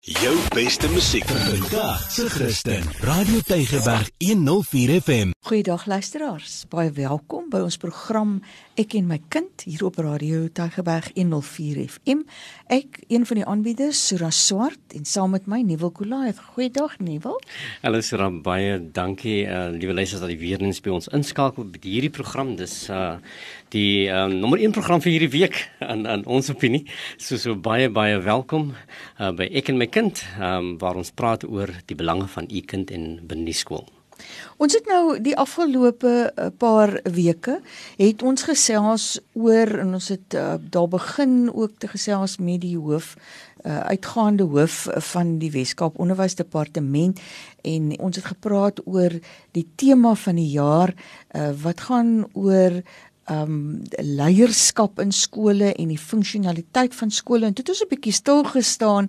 Jou beste musiek vandag se Christen. Radio Tygerberg 104 FM. Goeiedag luisteraars. Baie welkom by ons program Ek en my kind hier op Radio Tygerberg 104 FM. Ek, een van die aanbieders, Sura Swart en saam met my Nuwel Kolaiet. Goeiedag Nuwel. Hallo Sura, baie dankie uh, liewe luisters dat jy weer eens by ons inskakel by hierdie program. Dis uh die uh, nommer 1 program vir hierdie week aan aan ons opinie. So so baie baie welkom uh, by Ek en my kind um, waar ons praat oor die belange van u kind en binne die skool. Ons het nou die afgelope eh, paar weke het ons gesels oor en ons het uh, daar begin ook te gesels met die hoof uh, uitgaande hoof van die Weskaap Onderwysdepartement en ons het gepraat oor die tema van die jaar uh, wat gaan oor um leierskap in skole en die funksionaliteit van skole en dit het ons 'n bietjie stil gestaan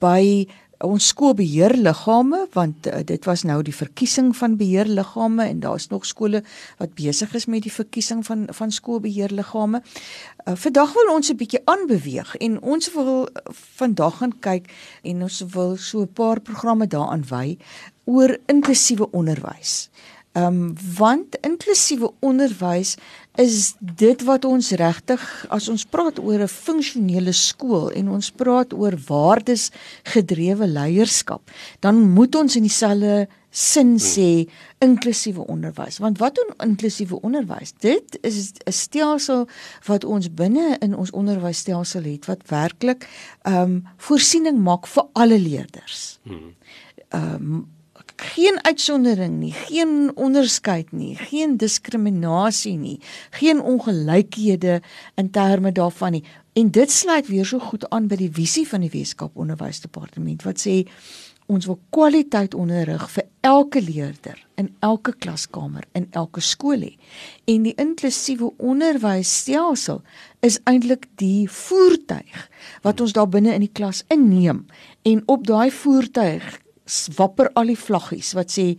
by ons skoolbeheerliggame want uh, dit was nou die verkiesing van beheerliggame en daar's nog skole wat besig is met die verkiesing van van skoolbeheerliggame. Uh, vandag wil ons 'n bietjie aanbeweeg en ons wil vandag gaan kyk en ons wil so 'n paar programme daaraan wy oor inklusiewe onderwys. Ehm um, want inklusiewe onderwys is dit wat ons regtig as ons praat oor 'n funksionele skool en ons praat oor waardes gedrewe leierskap, dan moet ons in dieselfde sin sê inklusiewe onderwys. Want wat doen inklusiewe onderwys? Dit is 'n stelsel wat ons binne in ons onderwysstelsel het wat werklik ehm um, voorsiening maak vir alle leerders. Hmm. Ehm um, geen uitsondering nie, geen onderskeid nie, geen diskriminasie nie, geen ongelykhede in terme daarvan nie. En dit sluit weer so goed aan by die visie van die Weskaap Onderwysdepartement wat sê ons wil kwaliteit onderrig vir elke leerder in elke klaskamer in elke skool hê. En die inklusiewe onderwysstelsel is eintlik die voertuig wat ons daar binne in die klas inneem en op daai voertuig wapper al die vlaggies wat sê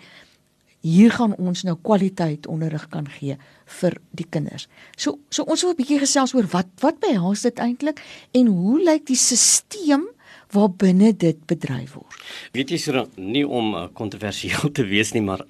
hier gaan ons nou kwaliteit onderrig kan gee vir die kinders. So so ons wil 'n bietjie gesels oor wat wat behels dit eintlik en hoe lyk die stelsel waar binne dit bedryf word. Weet jy so nie om uh, kontroversieel te wees nie, maar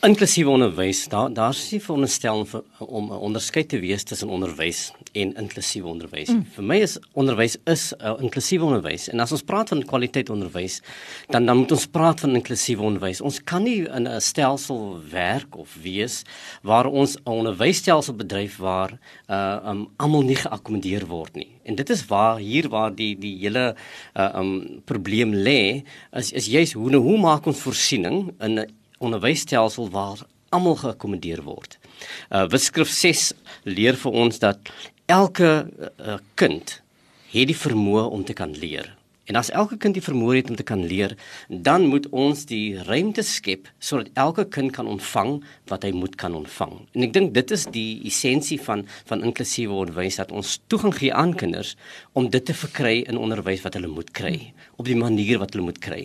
inklusiewe onderwys, daar daar's nie veronderstel om 'n onderskeid te wees tussen onderwys en inklusiewe onderwys. Mm. Vir my is onderwys is 'n uh, inklusiewe onderwys. En as ons praat van kwaliteit onderwys, dan dan moet ons praat van inklusiewe onderwys. Ons kan nie in 'n stelsel werk of wees waar ons 'n onderwysstelsel bedryf waar uh um almal nie geakkommodeer word nie. En dit is waar hier waar die die hele uh um probleem lê, is is juist hoe hoe maak ons voorsiening in 'n onderwysstelsel waar almal geakkommodeer word. Uh Wiskrif 6 leer vir ons dat elke uh, kind het die vermoë om te kan leer. En as elke kind die vermoë het om te kan leer, dan moet ons die ruimte skep sodat elke kind kan ontvang wat hy moet kan ontvang. En ek dink dit is die essensie van van inklusiewe onderwys dat ons toegang gee aan kinders om dit te verkry in onderwys wat hulle moet kry op die manier wat hulle moet kry.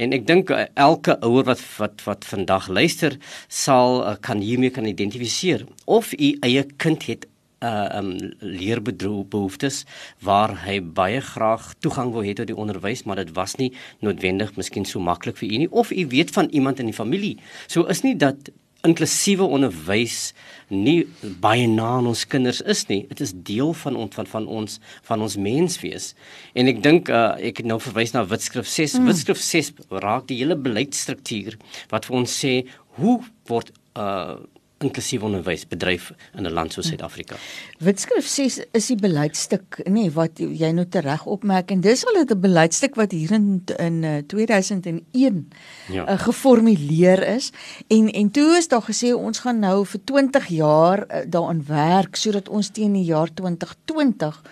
En ek dink uh, elke ouer wat wat wat vandag luister sal uh, kan hiermee kan identifiseer of u eie kind het uh um leerbehoeftes waar hy baie graag toegang wou hê tot die onderwys maar dit was nie noodwendig miskien so maklik vir u nie. Of u weet van iemand in die familie so is nie dat inklusiewe onderwys nie baie na aan ons kinders is nie. Dit is deel van ons van van ons van ons menswees. En ek dink uh, ek het nou verwys na Witskrif 6 mm. Witskrif 6 raak die hele beleidsstruktuur wat vir ons sê hoe word uh inklusiewe onderwys bedryf in 'n land soos Suid-Afrika. Witskrif 6 is die beleidstuk nê nee, wat jy nou tereg opmerk en dis al 'n beleidstuk wat hier in in 2001 ja. uh, geformuleer is en en toe is daar gesê ons gaan nou vir 20 jaar uh, daaraan werk sodat ons teen die jaar 2020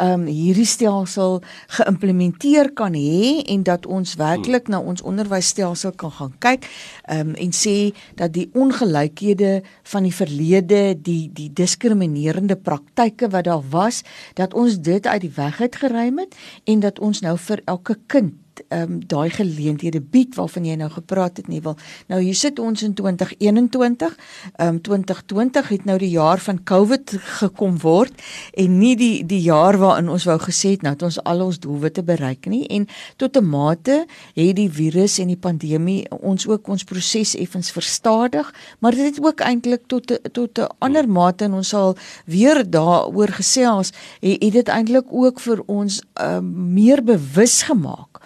um hierdie stelsel geïmplementeer kan hê en dat ons werklik na ons onderwysstelsel kan gaan kyk um en sê dat die ongelykhede van die verlede die die diskriminerende praktyke wat daar was dat ons dit uit die weg het geruim het en dat ons nou vir elke kind ehm um, daai geleenthede bied waarvan jy nou gepraat het nie wil. Nou hier sit ons in 2021. Ehm um, 2020 het nou die jaar van COVID gekom word en nie die die jaar waarin ons wou gesê het nou het ons al ons doelwitte bereik nie en tot 'n mate het die virus en die pandemie ons ook ons proses effens verstadig, maar dit het ook eintlik tot tot 'n ander mate en ons sal weer daaroor gesels, het, het dit eintlik ook vir ons uh, meer bewus gemaak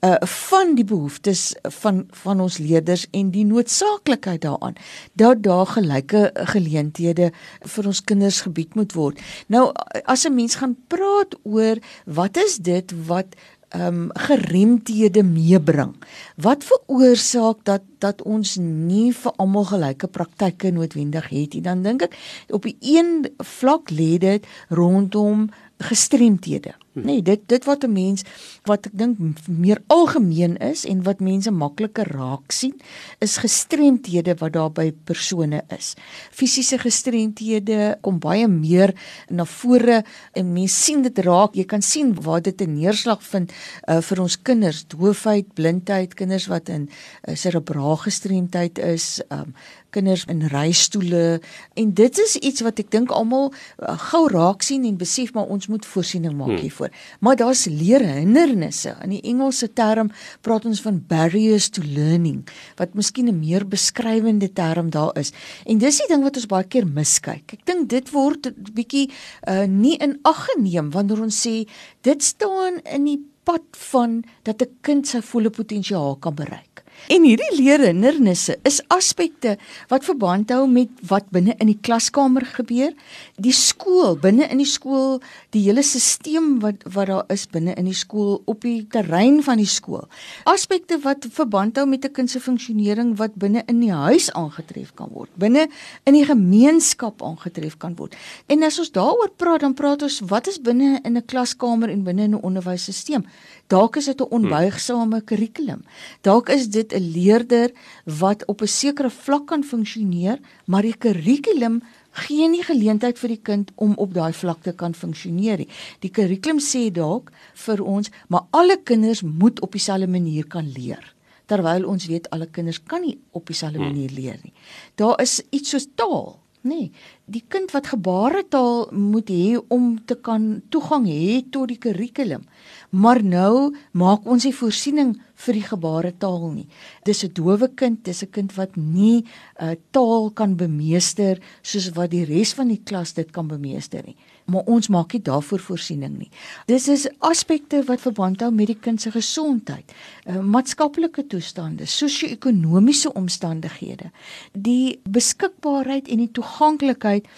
uh van die behoeftes van van ons leerders en die noodsaaklikheid daaraan dat daar gelyke geleenthede vir ons kinders gebied moet word. Nou as 'n mens gaan praat oor wat is dit wat ehm um, geremdhede meebring. Wat veroorsaak dat dat ons nie vir almal gelyke praktyke noodwendig het nie? Dan dink ek op die een vlak lê dit rondom gestremthede. Hm. Nee, dit dit wat 'n mens wat ek dink meer algemeen is en wat mense makliker raak sien, is gestremthede wat daar by persone is. Fisiese gestremthede kom baie meer na vore en mense sien dit raak. Jy kan sien waar dit 'n neerslag vind uh, vir ons kinders, doofheid, blindheid, kinders wat in uh, serebraal gestremdheid is, um, kinders in reistoele en dit is iets wat ek dink almal uh, gou raak sien en besef maar ons moet voorsiening maak hmm. hiervoor. Maar daar's leere hindernisse. In die Engelse term praat ons van barriers to learning wat miskien 'n meer beskrywende term daar is. En dis die ding wat ons baie keer miskyk. Ek dink dit word bietjie uh, nie in ag geneem wanneer ons sê dit staan in die pad van dat 'n kind sy volle potensiaal kan bereik. En hierdie leerhindernisse is aspekte wat verband hou met wat binne in die klaskamer gebeur, die skool, binne in die skool, die hele stelsel wat wat daar is binne in die skool op die terrein van die skool. Aspekte wat verband hou met 'n kind se funksionering wat binne in die huis aangetref kan word, binne in die gemeenskap aangetref kan word. En as ons daaroor praat, dan praat ons wat is binne in 'n klaskamer en binne in 'n onderwysstelsel. Dalk is dit 'n onbuigsame kurrikulum. Dalk is dit 'n leerder wat op 'n sekere vlak kan funksioneer, maar die kurrikulum gee nie geleentheid vir die kind om op daai vlak te kan funksioneer nie. Die kurrikulum sê dalk vir ons, maar alle kinders moet op dieselfde manier kan leer. Terwyl ons weet alle kinders kan nie op dieselfde hmm. manier leer nie. Daar is iets soos taal Nee, die kind wat gebaretaal moet hê om te kan toegang hê tot die kurrikulum. Maar nou maak ons nie voorsiening vir die gebaretaal nie. Dis 'n dowe kind, dis 'n kind wat nie 'n uh, taal kan bemeester soos wat die res van die klas dit kan bemeester nie maar ons maak nie daarvoor voorsiening nie. Dis is aspekte wat verband hou met die kind se gesondheid, uh, maatskaplike toestande, sosio-ekonomiese omstandighede, die beskikbaarheid en die toeganklikheid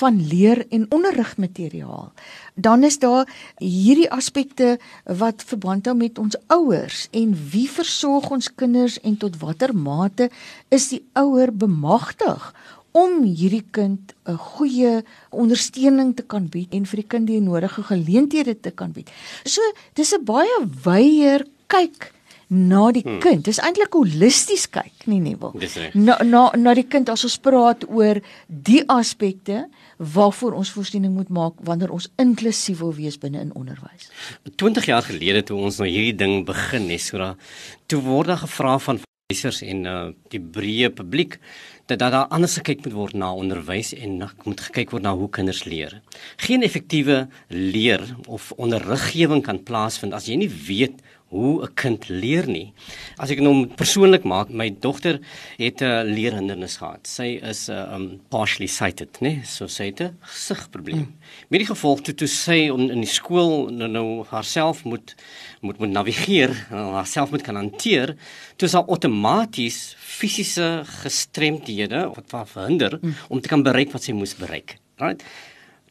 van leer- en onderrigmateriaal. Dan is daar hierdie aspekte wat verband hou met ons ouers en wie versorg ons kinders en tot watter mate is die ouer bemagtig om hierdie kind 'n goeie ondersteuning te kan bied en vir die kind die nodige geleenthede te kan bied. So, dis 'n baie wyeer kyk na die hmm. kind. Dis eintlik holisties kyk, nie nie wil. Na na na die kind as ons praat oor die aspekte waarvoor ons voorsiening moet maak wanneer ons inklusief wil wees binne in onderwys. 20 jaar gelede toe ons nou hierdie ding begin het, so toe word daar gevra van wysers en uh, die breë publiek dat daar anders gekyk moet word na onderwys en na, moet gekyk word na hoe kinders leer. Geen effektiewe leer of onderriggewing kan plaasvind as jy nie weet hoe 'n kind leer nie. As ek nou persoonlik maak, my dogter het 'n leerhindernis gehad. Sy is 'n uh, um, partially sighted, né? So sy het 'n gesigprobleem. Hmm. Met die gevolg toe toe sy on, in die skool nou, nou haarself moet moet moet navigeer, haarself moet kan hanteer, toe sy outomaties fisiese gestremdhede wat haar verhinder hmm. om te kan bereik wat sy moes bereik. Right?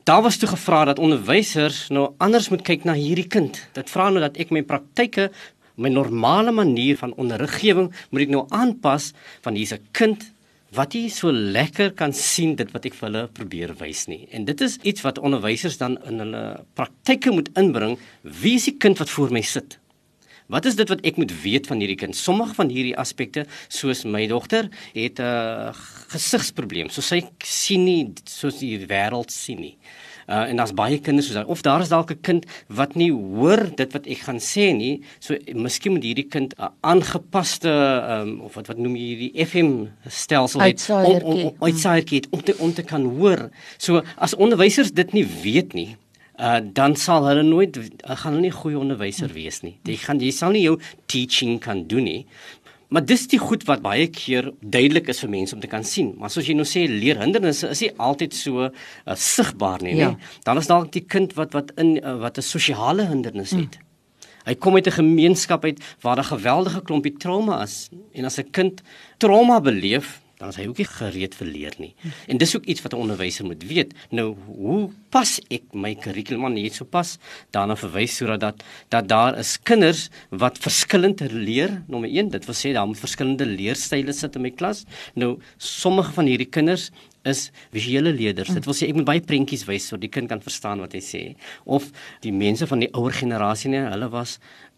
Daar was toe gevra dat onderwysers nou anders moet kyk na hierdie kind. Dit vra nou dat ek my praktyke, my normale manier van onderriggewing moet ek nou aanpas van hier's 'n kind wat jy so lekker kan sien dit wat ek vir hulle probeer wys nie. En dit is iets wat onderwysers dan in hulle praktyke moet inbring. Wie is die kind wat voor my sit? Wat is dit wat ek moet weet van hierdie kind? Sommige van hierdie aspekte, soos my dogter, het 'n uh, gesigsprobleem. So sy sien nie soos die wêreld sien nie. Uh, en daar's baie kinders soos daai of daar is dalk 'n kind wat nie hoor dit wat ek gaan sê nie. So miskien moet hierdie kind 'n aangepaste um, of wat wat noem jy hierdie FM stelsel het om om, om uitsaaier om te om te kan hoor. So as onderwysers dit nie weet nie, uh, dan sal hulle nooit uh, gaan hulle nie goeie onderwyser wees nie. Jy gaan jy sal nie jou teaching kan doen nie. Maar dis die goed wat baie keer duidelik is vir mense om te kan sien. Maar soos jy nou sê leer hindernisse is nie altyd so uh, sigbaar nie, ja. nie. Dan is dalk die kind wat wat in uh, wat 'n sosiale hindernis het. Hmm. Hy kom uit 'n gemeenskap uit waar daar geweldige klompie trauma is en as 'n kind trauma beleef, dan is hy ook nie gereed vir leer nie. En dis ook iets wat 'n onderwyser moet weet. Nou, hoe pas ek my kurrikulum aan net so pas? Daarna verwys sodat dat dat daar is kinders wat verskillend leer. Nommer 1, dit wil sê daar moet verskillende leerstyle sit in my klas. Nou, sommige van hierdie kinders is visuele leerders. Dit wil sê ek moet baie prentjies wys sodat die kind kan verstaan wat hy sê. Of die mense van die ouer generasie nie, hulle was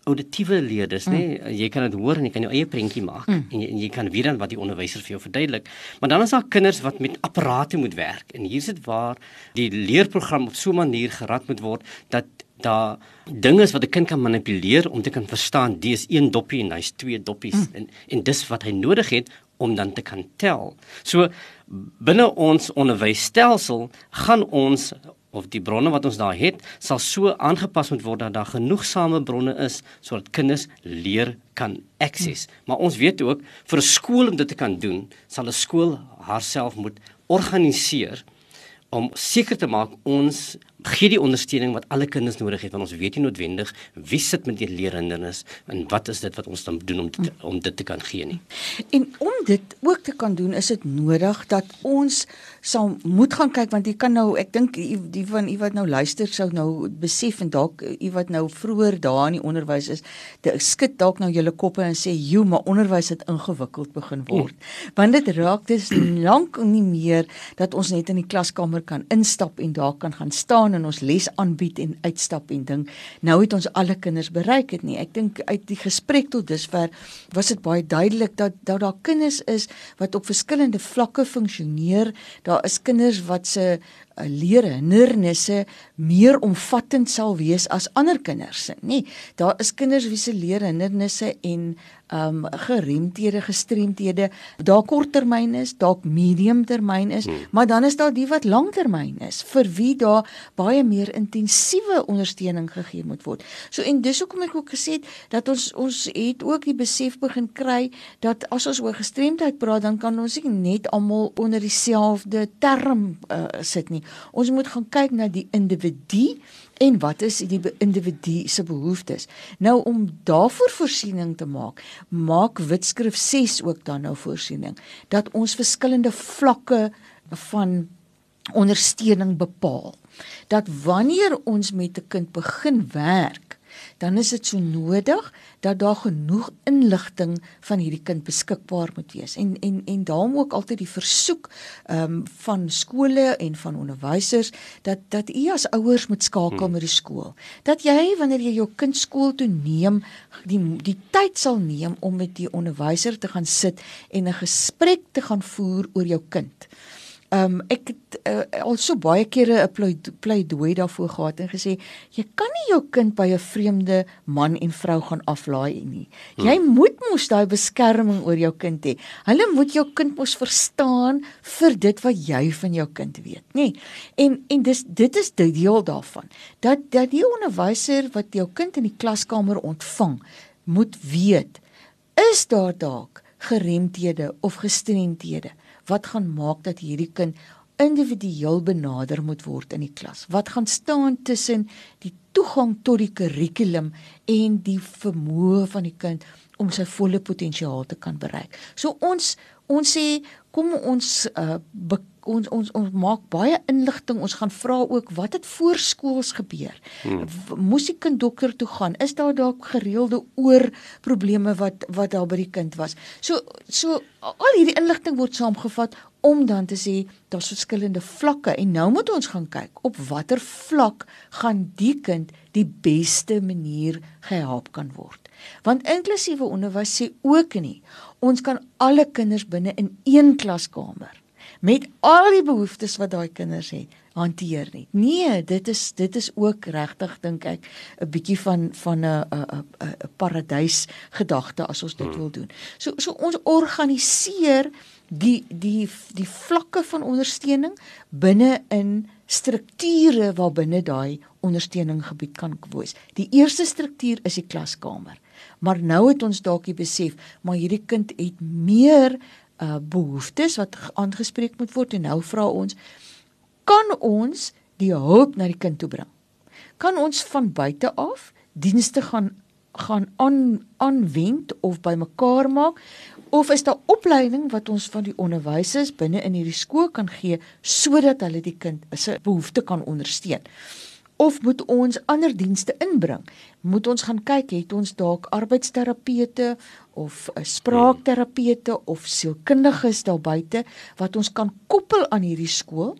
auditiewe leerders, nê? Mm. Jy kan dit hoor en jy kan jou eie prentjie maak mm. en, jy, en jy kan weet dan wat die onderwyser vir jou verduidelik. Maar dan is daar kinders wat met apparate moet werk en hier sit waar die leerprogram op so 'n manier gerad moet word dat daar dinge is wat 'n kind kan manipuleer om te kan verstaan dis een doppie en hy's twee doppies mm. en en dis wat hy nodig het om dan te kan tel. So binne ons onderwysstelsel gaan ons of die bronne wat ons daar het sal so aangepas moet word dat daar genoegsame bronne is sodat kinders leer kan access. Hmm. Maar ons weet ook vir 'n skool om dit te kan doen, sal 'n skool haarself moet organiseer om seker te maak ons gee die ondersteuning wat alle kinders nodig het want ons weet nie noodwendig wie sit met die leerhindernis en wat is dit wat ons dan doen om dit, om dit te kan gee nie. En om dit ook te kan doen is dit nodig dat ons sal moet gaan kyk want jy kan nou ek dink die van u wat nou luister sou nou besef en dalk u wat nou vroeër daar in die onderwys is dit skud dalk nou julle koppe en sê joe maar onderwys het ingewikkeld begin word mm. want dit raak dis lank nie meer dat ons net in die klaskamer kan instap en daar kan gaan staan gaan en ons les aanbied en uitstap en ding. Nou het ons alle kinders bereik het nie. Ek dink uit die gesprek tot dusver was dit baie duidelik dat dat daar kinders is wat op verskillende vlakke funksioneer. Daar is kinders wat se uh, leer hindernisse meer omvattend sal wees as ander kinders se, nê. Daar is kinders wie se leer hindernisse en um geremdhede, gestremdhede dalk korttermyn is, dalk medium termyn is, hmm. maar dan is daar die wat langtermyn is vir wie daar baie meer intensiewe ondersteuning gegee moet word. So en dis hoekom ek ook gesê het dat ons ons het ook die besef begin kry dat as ons oor gestremdheid praat, dan kan ons nie net almal onder dieselfde term uh, sit nie. Ons moet gaan kyk na die individu en wat is die individu se behoeftes. Nou om daarvoor voorsiening te maak, maak Witskrif 6 ook dan nou voorsiening dat ons verskillende vlakke van ondersteuning bepaal. Dat wanneer ons met 'n kind begin werk, dan is dit so nodig dat daar genoeg inligting van hierdie kind beskikbaar moet wees. En en en daarom ook altyd die versoek ehm um, van skole en van onderwysers dat dat u as ouers moet skakel hmm. met die skool. Dat jy wanneer jy jou kind skool toe neem, die die tyd sal neem om met die onderwyser te gaan sit en 'n gesprek te gaan voer oor jou kind. Ehm um, ek het uh, al so baie kere 'n pleidooi daarvoor gehad en gesê jy kan nie jou kind by 'n vreemde man en vrou gaan aflaai nie. Hmm. Jy moet mos daai beskerming oor jou kind hê. Hulle moet jou kind mos verstaan vir dit wat jy van jou kind weet, nê? En en dis dit is die deel daarvan. Dat dat die onderwyser wat jou kind in die klaskamer ontvang, moet weet is daar dalk geremdhede of gestremdhede wat gaan maak dat hierdie kind individueel benader moet word in die klas? Wat gaan staan tussen die toegang tot die kurrikulum en die vermoë van die kind om sy volle potensiaal te kan bereik? So ons ons sê kom ons uh, ons ons ons maak baie inligting. Ons gaan vra ook wat het voorskools gebeur. Hmm. Moes die kind dokter toe gaan? Is daar dalk gereelde oor probleme wat wat daar by die kind was? So so al hierdie inligting word saamgevat om dan te sê daar's verskillende vlakke en nou moet ons gaan kyk op watter vlak gaan die kind die beste manier gehelp kan word. Want inklusiewe onderwys sê ook nie ons kan alle kinders binne in een klaskamer met al die behoeftes wat daai kinders het hanteer nie. Nee, dit is dit is ook regtig dink ek 'n bietjie van van 'n 'n 'n paradys gedagte as ons dit hmm. wil doen. So so ons organiseer die die die vlakke van ondersteuning binne in strukture waarbinne daai ondersteuning gebied kan wees. Die eerste struktuur is die klaskamer. Maar nou het ons dalk besef, maar hierdie kind het meer uh behoeftes wat aangespreek moet word en nou vra ons kan ons die hulp na die kind toe bring? Kan ons van buite af dienste gaan gaan aan aanwend of bymekaar maak of is daar opleiding wat ons van die onderwysers binne in hierdie skool kan gee sodat hulle die kind se behoefte kan ondersteun? Of moet ons ander dienste inbring? Moet ons gaan kyk het ons dalk arbeidsterapeute of eh, spraakterapeute of sielkundiges daar buite wat ons kan koppel aan hierdie skool?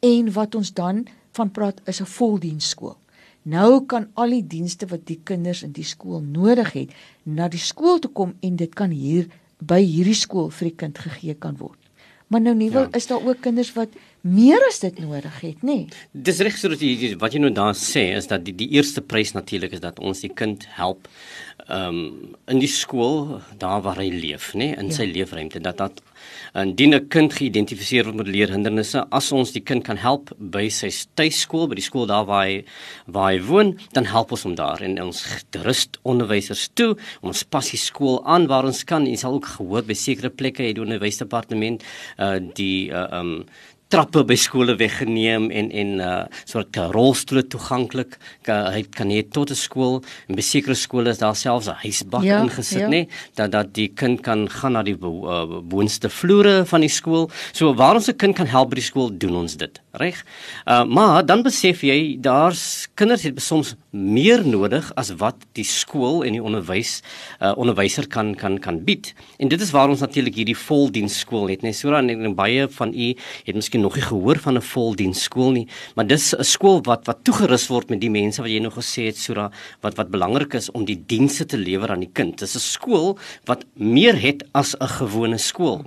en wat ons dan van praat is 'n voldiensskool. Nou kan al die dienste wat die kinders in die skool nodig het, na die skool toe kom en dit kan hier by hierdie skool vir die kind gegee kan word. Maar nou nie wil ja. is daar ook kinders wat meer as dit nodig het, nê? Nee? Dis reg so dat jy wat jy nou daar sê is dat die die eerste prys natuurlik is dat ons die kind help ehm um, in die skool daar waar hy leef, nê, in ja. sy leefruimte dat dat indien 'n kind geïdentifiseer word met leerhindernisse, as ons die kind kan help by sy tuiskool, by die skool daar waar hy waar hy woon, dan help ons hom daar en ons rust onderwysers toe. Ons pas die skool aan waar ons kan. Jy sal ook gehoor by sekere plekke het die onderwysdepartement uh die uh um trappe by skole weggeneem en en uh soort rolstoele toeganklik hy kan hê tot 'n skool en by sekere skole is daar selfs 'n huisbak ja, ingesit ja. nê dat dat die kind kan gaan na die uh, boonste vloere van die skool so waar ons 'n kind kan help by die skool doen ons dit reg uh maar dan besef jy daar's kinders het soms meer nodig as wat die skool en die onderwys uh onderwyser kan kan kan bied en dit is waar ons natuurlik hierdie voldiens skool het nê so dan baie van u het miskien nog nie gehoor van 'n voldiens skool nie, maar dis 'n skool wat wat toegerus word met die mense wat jy nou gesê het Sura wat wat belangrik is om die dienste te lewer aan die kind. Dis 'n skool wat meer het as 'n gewone skool.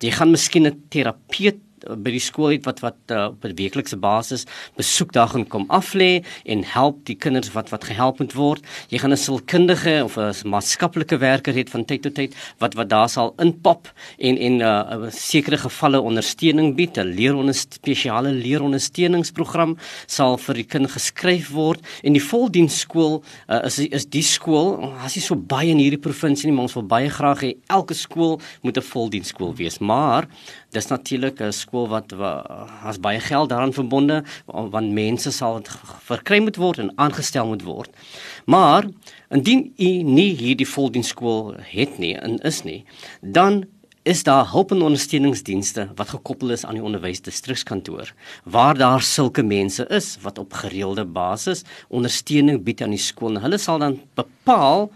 Jy gaan miskien 'n terapeut by die skool het wat wat uh, op 'n weeklikse basis besoekdag en kom af lê en help die kinders wat wat gehelp moet word. Jy gaan 'n sielkundige of 'n maatskaplike werker hê van tyd tot tyd wat wat daar sal inpop en en 'n uh, sekere gevalle ondersteuning bied. 'n Leeronder spesiale leerondersteuningsprogram sal vir die kind geskryf word en die voldiensskool uh, is is die skool as jy so baie in hierdie provinsie nie, maar ons wil baie graag hê elke skool moet 'n voldiensskool wees. Maar dis natuurlik 'n skool wat as baie geld daaraan verbonde want mense sal verkry moet word en aangestel moet word. Maar indien u nie hierdie voldiensskool het nie en is nie, dan is daar hulp en ondersteuningsdienste wat gekoppel is aan die onderwysdistrikskantoor waar daar sulke mense is wat op gereelde basis ondersteuning bied aan die skool en hulle sal dan bepaal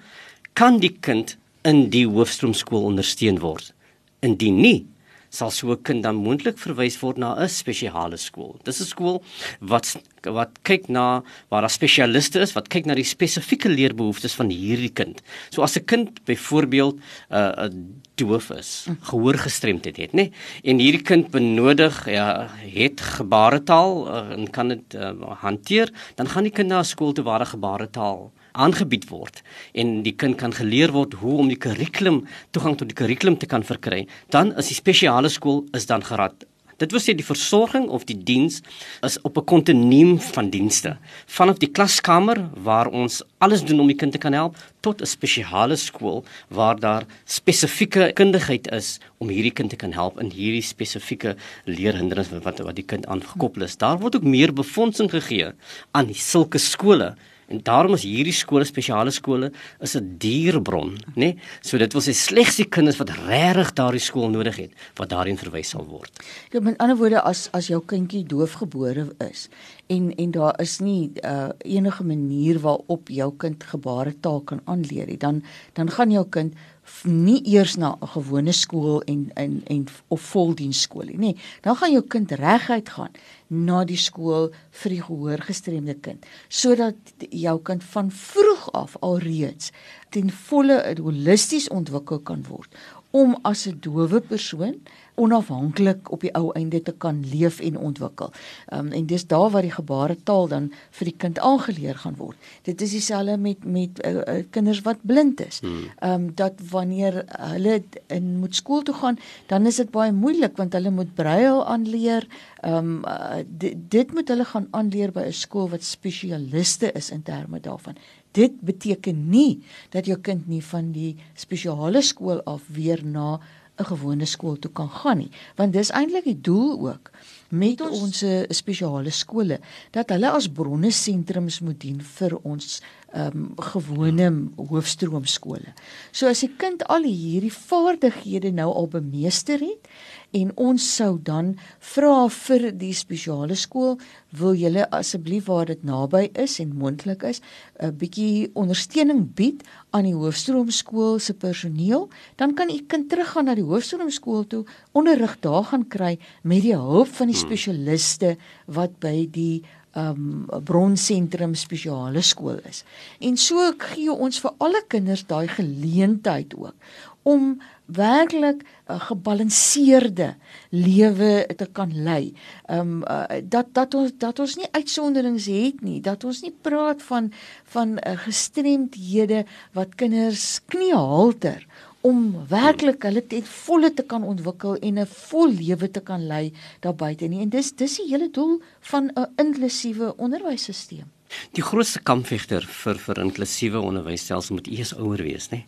kan die kind in die hoofstroomskool ondersteun word indien nie sal so 'n kind dan moontlik verwys word na 'n spesiale skool. Dis 'n skool wat wat kyk na waar daar spesialiste is, wat kyk na die spesifieke leerbehoeftes van hierdie kind. So as 'n kind byvoorbeeld 'n uh, 'n doof is, gehoorgestremdheid het, nê? Nee? En hierdie kind benodig ja, het gebaretaal uh, en kan dit uh, hanteer, dan gaan die kind na 'n skool toe waar gebaretaal aangebied word en die kind kan geleer word hoe om die kurrikulum toegang tot die kurrikulum te kan verkry, dan is die spesiale skool is dan gerad. Dit wil sê die versorging of die diens is op 'n kontinuum van dienste. Vanaf die klaskamer waar ons alles doen om die kind te kan help tot 'n spesiale skool waar daar spesifieke kundigheid is om hierdie kind te kan help in hierdie spesifieke leerhindernis wat wat die kind aangekoppel is. Daar word ook meer befondsing gegee aan sulke skole En daarom is hierdie skole spesiale skole is 'n dierbron, né? Nee? So dit wil sê slegs die kinders wat regtig daardie skool nodig het, wat daarin verwys sal word. Ja, met ander woorde as as jou kindjie doofgebore is en en daar is nie uh, enige manier waarop jou kind gebaretaal kan aanleer nie, dan dan gaan jou kind nie eers na 'n gewone skool en en en of voldiensskool nie. Nee, dan gaan jou kind reguit gaan na die skool vir die gehoorgestremde kind sodat jou kind van vroeg af alreeds ten volle holisties ontwikkel kan word om as 'n dowe persoon onafhanklik op die ou einde te kan leef en ontwikkel. Ehm um, en dis daar waar die gebaretaal dan vir die kind aangeleer gaan word. Dit is dieselfde met met uh, uh, kinders wat blind is. Ehm um, dat wanneer hulle in moet skool toe gaan, dan is dit baie moeilik want hulle moet braille aanleer. Ehm um, uh, dit, dit moet hulle gaan aanleer by 'n skool wat spesialiste is in terme daarvan. Dit beteken nie dat jou kind nie van die spesiale skool af weer na 'n gewone skool toe kan gaan nie, want dis eintlik die doel ook met ons, ons spesiale skole dat hulle as bronne sentrums moet dien vir ons um, gewone hoofstroom skole. So as 'n kind al hierdie vaardighede nou al bemeester het en ons sou dan vra vir die spesiale skool, wil julle asseblief waar dit naby is en moontlik is, 'n bietjie ondersteuning bied aan die hoofstroomskool se personeel, dan kan u kind teruggaan na die hoofstroomskool toe, onderrig daar gaan kry met die hulp van die. Spesialiste wat by die um bronsentrum spesiale skool is. En so gee ons vir alle kinders daai geleentheid ook om werklik 'n gebalanseerde lewe te kan lei. Um uh, dat dat ons dat ons nie uitsonderings het nie, dat ons nie praat van van uh, gestremdhede wat kinders kniehalter om werklik hulle ten volle te kan ontwikkel en 'n vol lewe te kan lei daar buite nie. En dis dis die hele doel van 'n inklusiewe onderwysstelsel. Die grootste kampvegter vir vir inklusiewe onderwysstelsel moet eers ouer wees, né?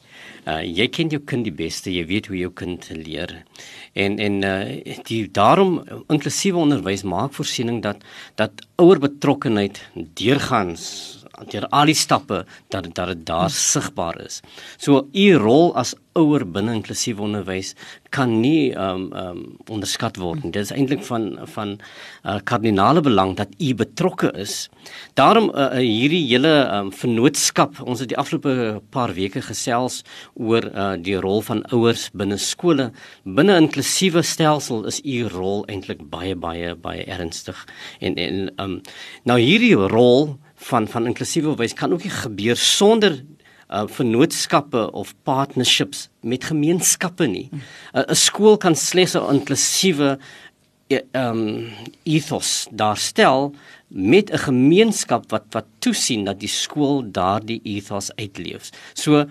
Uh jy ken jou kind die beste, jy weet hoe jou kind leer. En en uh die daarom inklusiewe onderwys maak voorsiening dat dat ouer betrokkenheid deurgangs deur al die stappe dat dat dit daar sigbaar is. So u rol as ouer binne inklusiewe onderwys kan nie ehm um, ehm um, onderskat word nie. Dit is eintlik van van uh, kardinale belang dat u betrokke is. Daarom uh, hierdie hele ehm um, vennootskap, ons het die afgelope paar weke gesels oor uh, die rol van ouers binne skole. Binne inklusiewe stelsel is u rol eintlik baie baie baie ernstig. En en ehm um, nou hierdie rol van van inklusiewe wys kan ook nie gebeur sonder uh vennootskappe of partnerships met gemeenskappe nie. 'n uh, Skool kan slegs 'n inklusiewe um ethos daarstel met 'n gemeenskap wat wat toesien dat die skool daardie ethos uitleef. So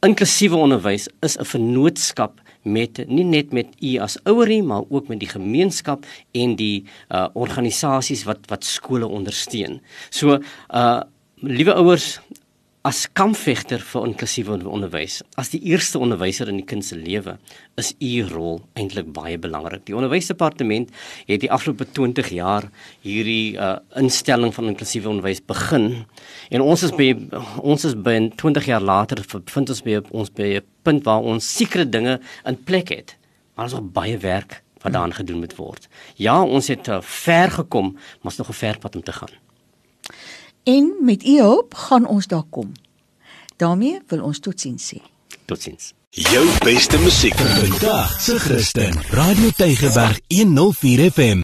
inklusiewe onderwys is 'n vennootskap met nie net met u as ouerie maar ook met die gemeenskap en die uh organisasies wat wat skole ondersteun. So uh liewe ouers as kampvegter vir inklusiewe onderwys, as die eerste onderwyser in die kind se lewe, is u rol eintlik baie belangrik. Die onderwysdepartement het die afgelope 20 jaar hierdie uh instelling van inklusiewe onderwys begin en ons is by ons is by 20 jaar later vind ons by ons by 'n punt waar ons sekere dinge in plek het. Maar ons het baie werk wat daaraan gedoen moet word. Ja, ons het uh, ver gekom, maar ons nog 'n ver pad om te gaan. En met u hulp gaan ons daar kom. daarmee wil ons totsiens sê. Totsiens. Jou beste musiek vir vandag, se Christen. Radio Tygerberg 104 FM.